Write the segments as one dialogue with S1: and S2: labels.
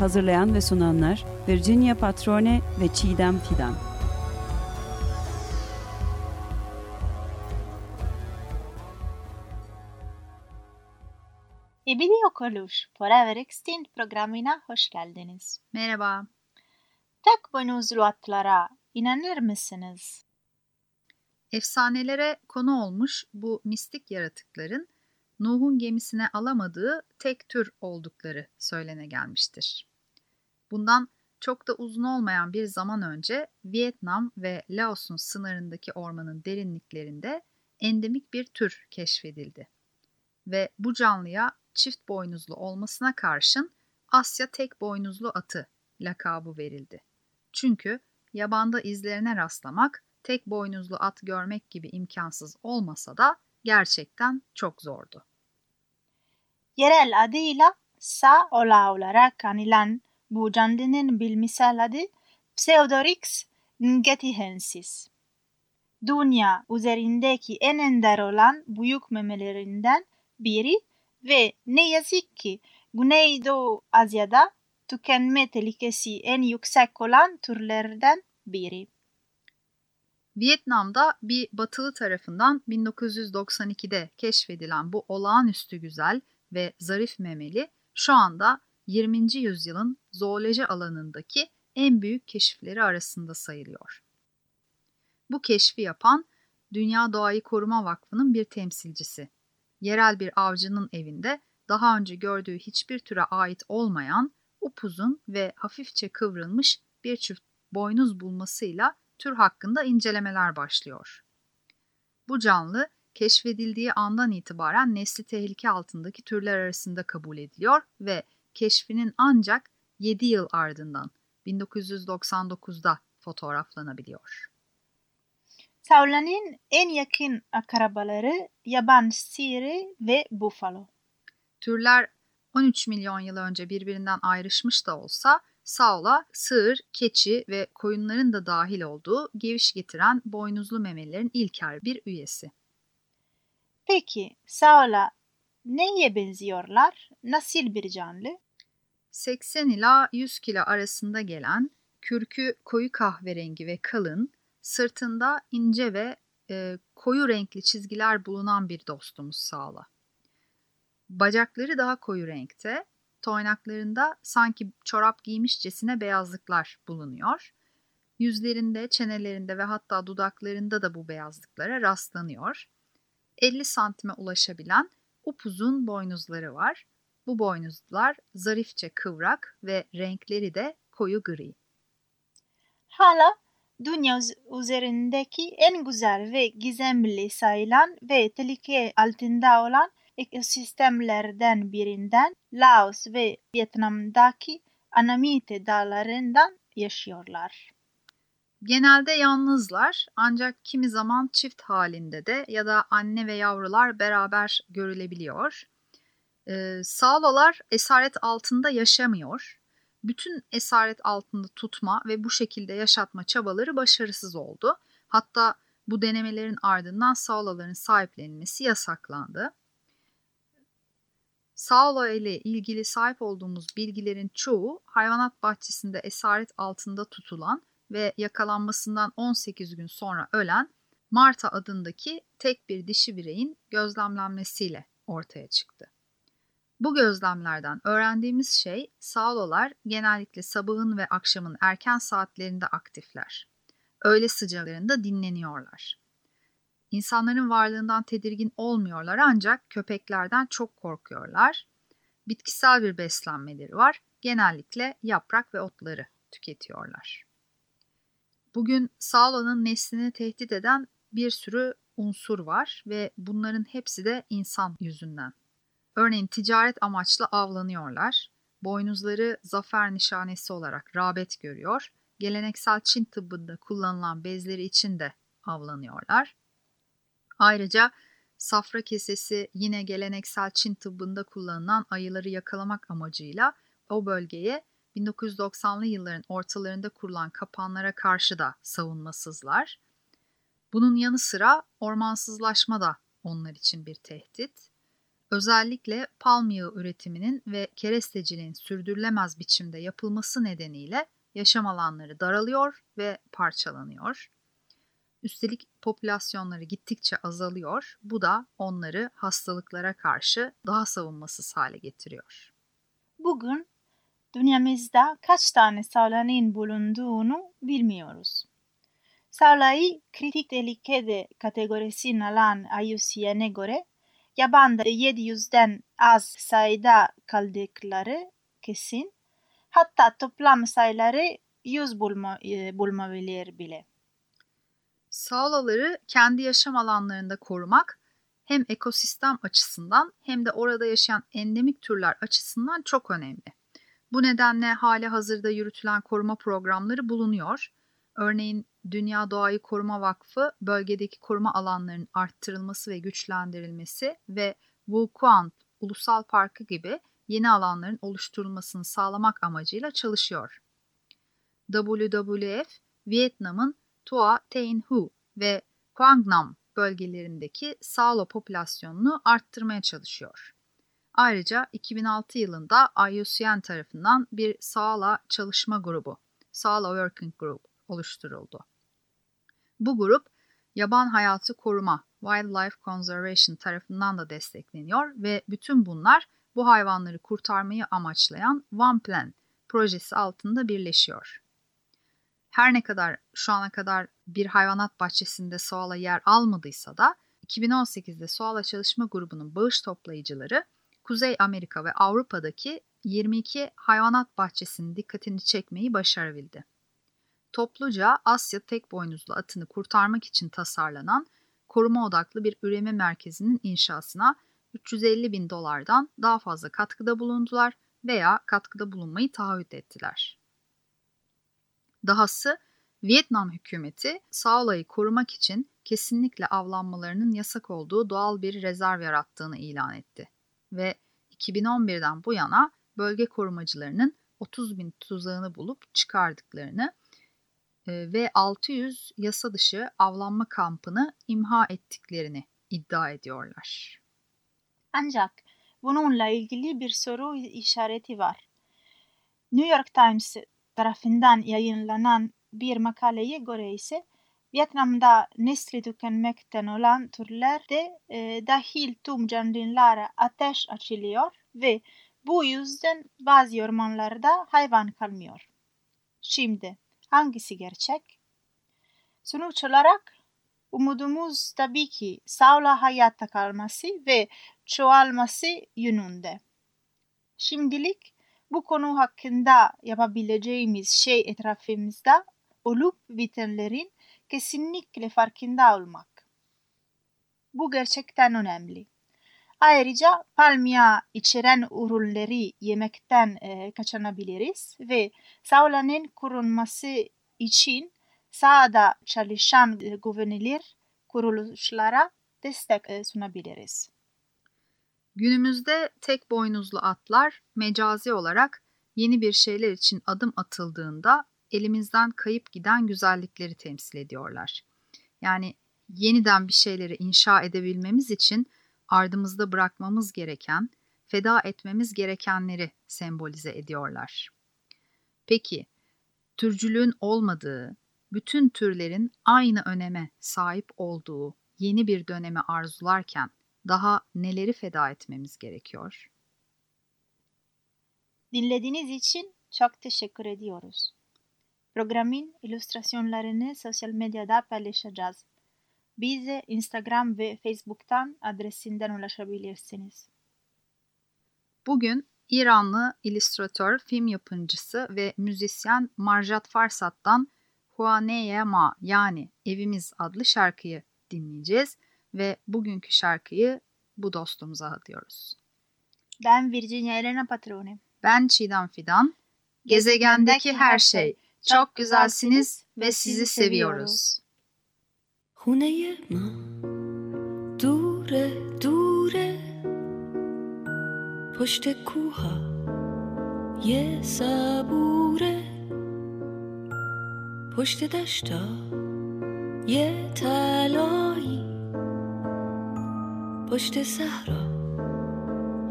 S1: Hazırlayan ve sunanlar Virginia Patrone ve Çiğdem Fidan.
S2: Ebedi Yok Oluş Forever Extinct programına hoş geldiniz.
S3: Merhaba.
S2: Tek boynuzlu atlara inanır mısınız?
S3: Efsanelere konu olmuş bu mistik yaratıkların Nuh'un gemisine alamadığı tek tür oldukları söylene gelmiştir. Bundan çok da uzun olmayan bir zaman önce Vietnam ve Laos'un sınırındaki ormanın derinliklerinde endemik bir tür keşfedildi. Ve bu canlıya çift boynuzlu olmasına karşın Asya tek boynuzlu atı lakabı verildi. Çünkü yabanda izlerine rastlamak tek boynuzlu at görmek gibi imkansız olmasa da gerçekten çok zordu.
S2: Yerel adıyla Sa ola olarak anılan bilimsel adı Pseudorix ngetihensis. Dünya üzerindeki en ender olan büyük memelerinden biri ve ne yazık ki Güneydoğu Asya'da tükenme tehlikesi en yüksek olan türlerden biri.
S3: Vietnam'da bir batılı tarafından 1992'de keşfedilen bu olağanüstü güzel ve zarif memeli şu anda 20. yüzyılın zooloji alanındaki en büyük keşifleri arasında sayılıyor. Bu keşfi yapan Dünya Doğayı Koruma Vakfı'nın bir temsilcisi. Yerel bir avcının evinde daha önce gördüğü hiçbir türe ait olmayan upuzun ve hafifçe kıvrılmış bir çift boynuz bulmasıyla tür hakkında incelemeler başlıyor. Bu canlı keşfedildiği andan itibaren nesli tehlike altındaki türler arasında kabul ediliyor ve keşfinin ancak 7 yıl ardından 1999'da fotoğraflanabiliyor.
S2: Savlanın en yakın akrabaları yaban siri ve bufalo.
S3: Türler 13 milyon yıl önce birbirinden ayrışmış da olsa Saola, sığır, keçi ve koyunların da dahil olduğu geviş getiren boynuzlu memelilerin ilkel bir üyesi.
S2: Peki Saola neye benziyorlar? Nasıl bir canlı?
S3: 80 ila 100 kilo arasında gelen, kürkü koyu kahverengi ve kalın, sırtında ince ve e, koyu renkli çizgiler bulunan bir dostumuz Saola. Bacakları daha koyu renkte, toynaklarında sanki çorap giymişçesine beyazlıklar bulunuyor. Yüzlerinde, çenelerinde ve hatta dudaklarında da bu beyazlıklara rastlanıyor. 50 santime ulaşabilen upuzun boynuzları var. Bu boynuzlar zarifçe kıvrak ve renkleri de koyu gri.
S2: Hala dünya üzerindeki en güzel ve gizemli sayılan ve tehlike altında olan ekosistemlerden birinden Laos ve Vietnam'daki Anamite dağlarından yaşıyorlar.
S3: Genelde yalnızlar ancak kimi zaman çift halinde de ya da anne ve yavrular beraber görülebiliyor. Ee, Sağlolar esaret altında yaşamıyor. Bütün esaret altında tutma ve bu şekilde yaşatma çabaları başarısız oldu. Hatta bu denemelerin ardından Sağloların sahiplenilmesi yasaklandı. Sağlo ile ilgili sahip olduğumuz bilgilerin çoğu hayvanat bahçesinde esaret altında tutulan ve yakalanmasından 18 gün sonra ölen Marta adındaki tek bir dişi bireyin gözlemlenmesiyle ortaya çıktı. Bu gözlemlerden öğrendiğimiz şey sağlolar genellikle sabahın ve akşamın erken saatlerinde aktifler. Öğle sıcalarında dinleniyorlar. İnsanların varlığından tedirgin olmuyorlar ancak köpeklerden çok korkuyorlar. Bitkisel bir beslenmeleri var. Genellikle yaprak ve otları tüketiyorlar. Bugün sağlığın neslini tehdit eden bir sürü unsur var ve bunların hepsi de insan yüzünden. Örneğin ticaret amaçlı avlanıyorlar. boynuzları zafer nişanesi olarak rağbet görüyor. Geleneksel Çin tıbbında kullanılan bezleri için de avlanıyorlar. Ayrıca safra kesesi yine geleneksel Çin tıbbında kullanılan ayıları yakalamak amacıyla o bölgeye 1990'lı yılların ortalarında kurulan kapanlara karşı da savunmasızlar. Bunun yanı sıra ormansızlaşma da onlar için bir tehdit. Özellikle palm yağı üretiminin ve keresteciliğin sürdürülemez biçimde yapılması nedeniyle yaşam alanları daralıyor ve parçalanıyor. Üstelik popülasyonları gittikçe azalıyor. Bu da onları hastalıklara karşı daha savunmasız hale getiriyor.
S2: Bugün dünyamızda kaç tane sağlanın bulunduğunu bilmiyoruz. Sağlayı kritik tehlikede kategorisine alan IUCN'e göre yabanda 700'den az sayıda kaldıkları kesin. Hatta toplam sayıları 100 bulma, e, bulmabilir bile.
S3: Sağlaları kendi yaşam alanlarında korumak hem ekosistem açısından hem de orada yaşayan endemik türler açısından çok önemli. Bu nedenle hali hazırda yürütülen koruma programları bulunuyor. Örneğin Dünya Doğayı Koruma Vakfı bölgedeki koruma alanlarının arttırılması ve güçlendirilmesi ve Wuquan Ulusal Parkı gibi yeni alanların oluşturulmasını sağlamak amacıyla çalışıyor. WWF, Vietnam'ın Tua Thanh Hu ve Quang Nam bölgelerindeki sağlo popülasyonunu arttırmaya çalışıyor. Ayrıca 2006 yılında IUCN tarafından bir sağla çalışma grubu, Sağla Working Group oluşturuldu. Bu grup yaban hayatı koruma Wildlife Conservation tarafından da destekleniyor ve bütün bunlar bu hayvanları kurtarmayı amaçlayan One Plan projesi altında birleşiyor. Her ne kadar şu ana kadar bir hayvanat bahçesinde Soğala yer almadıysa da 2018'de Soğala Çalışma Grubu'nun bağış toplayıcıları Kuzey Amerika ve Avrupa'daki 22 hayvanat bahçesinin dikkatini çekmeyi başarabildi. Topluca Asya tek boynuzlu atını kurtarmak için tasarlanan koruma odaklı bir üreme merkezinin inşasına 350 bin dolardan daha fazla katkıda bulundular veya katkıda bulunmayı taahhüt ettiler. Dahası Vietnam hükümeti Saola'yı korumak için kesinlikle avlanmalarının yasak olduğu doğal bir rezerv yarattığını ilan etti ve 2011'den bu yana bölge korumacılarının 30 bin tuzağını bulup çıkardıklarını e, ve 600 yasa dışı avlanma kampını imha ettiklerini iddia ediyorlar.
S2: Ancak bununla ilgili bir soru işareti var. New York Times tarafından yayınlanan bir makaleye göre ise Vietnam'da nesli tükenmekten olan türlerde e, dahil tüm canlılara ateş açılıyor ve bu yüzden bazı ormanlarda hayvan kalmıyor. Şimdi hangisi gerçek? Sonuç olarak umudumuz tabii ki sağla hayatta kalması ve çoğalması yönünde. Şimdilik bu konu hakkında yapabileceğimiz şey etrafımızda olup bitenlerin kesinlikle farkında olmak. Bu gerçekten önemli. Ayrıca palmiye içeren ürünleri yemekten e, kaçınabiliriz ve sağlanın korunması için sahada çalışan e, güvenilir kuruluşlara destek e, sunabiliriz.
S3: Günümüzde tek boynuzlu atlar mecazi olarak yeni bir şeyler için adım atıldığında elimizden kayıp giden güzellikleri temsil ediyorlar. Yani yeniden bir şeyleri inşa edebilmemiz için ardımızda bırakmamız gereken, feda etmemiz gerekenleri sembolize ediyorlar. Peki, türcülüğün olmadığı, bütün türlerin aynı öneme sahip olduğu yeni bir dönemi arzularken daha neleri feda etmemiz gerekiyor?
S2: Dinlediğiniz için çok teşekkür ediyoruz. Programın illüstrasyonlarını sosyal medyada paylaşacağız. Bize Instagram ve Facebook'tan adresinden ulaşabilirsiniz.
S3: Bugün İranlı illüstratör, film yapımcısı ve müzisyen Marjat Farsat'tan Huaneye Ma yani Evimiz adlı şarkıyı dinleyeceğiz ve bugünkü şarkıyı bu dostumuza adıyoruz.
S2: Ben Virginia Elena Patrone.
S3: Ben Çiğdem Fidan. Gezegendeki her şey. Çok güzelsiniz ve sizi seviyoruz.
S4: خونه ما دوره دوره پشت کوها یه صبوره پشت دشتا یه تلایی پشت صحرا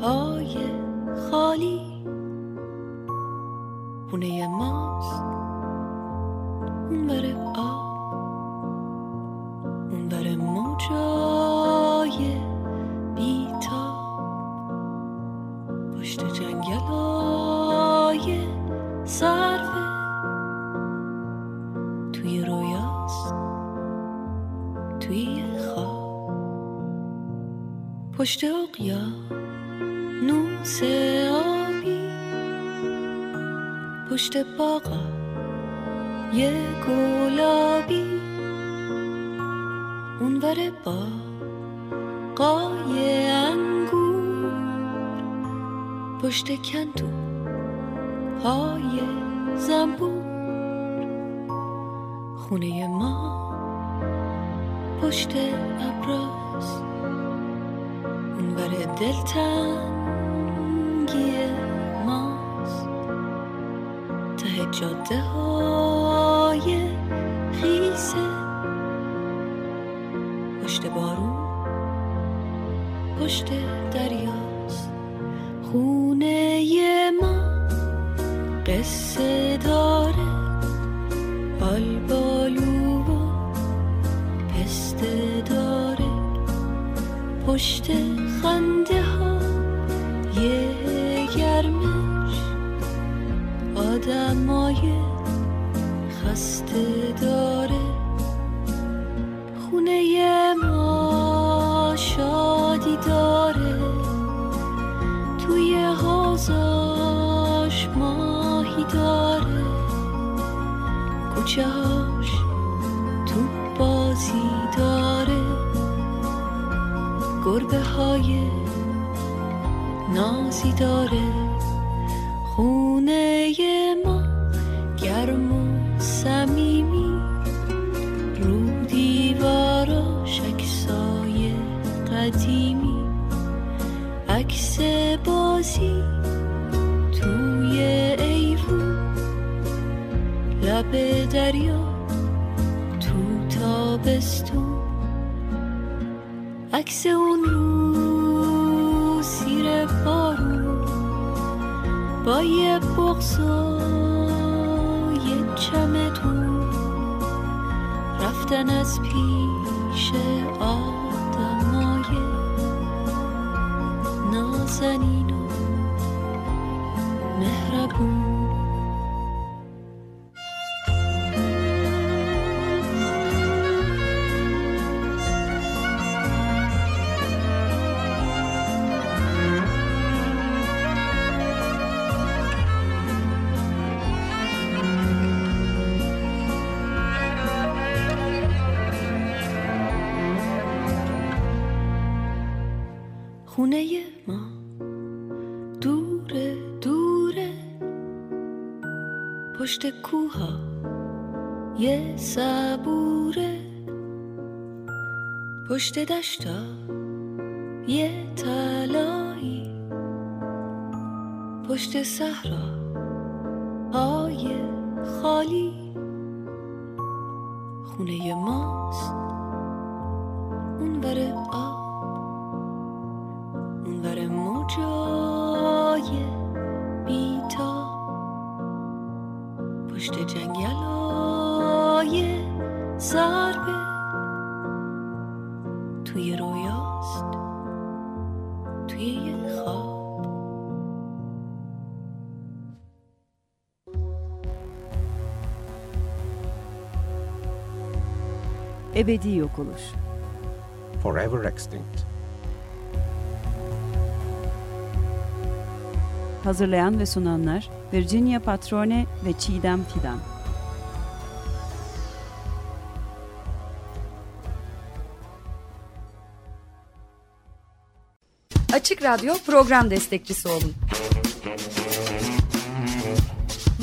S4: های خالی خونه ماست اون بره. آب اون بره موجای بیتاب پشت جنگلای سرفه توی رویاست. توی خواب. پشت اقیا نوس آبی. پشت باغا. یه گلابی. اونور با قای انگور. پشت کندو های زنبور. خونه ما پشت ابراز. اونور دلتنگی ماست. ته جاده های پشت دریاست. خونه ما قصه داره. بالبالو و پسته داره. پشت خنده ها یه گرمش. آدمای خسته داره. خونه تو بازی داره. گربه های نازی داره. خونه ما گرم و صمیمی. رو دیواراش عکسای قدیمی. لب دریا تو تابستون. عکس اون رو سیر بارون با یه یه چمدون. رفتن از پیش آدمای نازنین و مهربون. خونه ما. دوره دوره. پشت کوها یه صبوره. پشت دشتا یه تلایی پشت صحرا های خالی. خونه ماست. اون بره آب
S1: Ebedi yok oluş.
S5: Forever extinct.
S1: Hazırlayan ve sunanlar Virginia Patrone ve Çiğdem Fidan.
S6: Açık Radyo program destekçisi olun.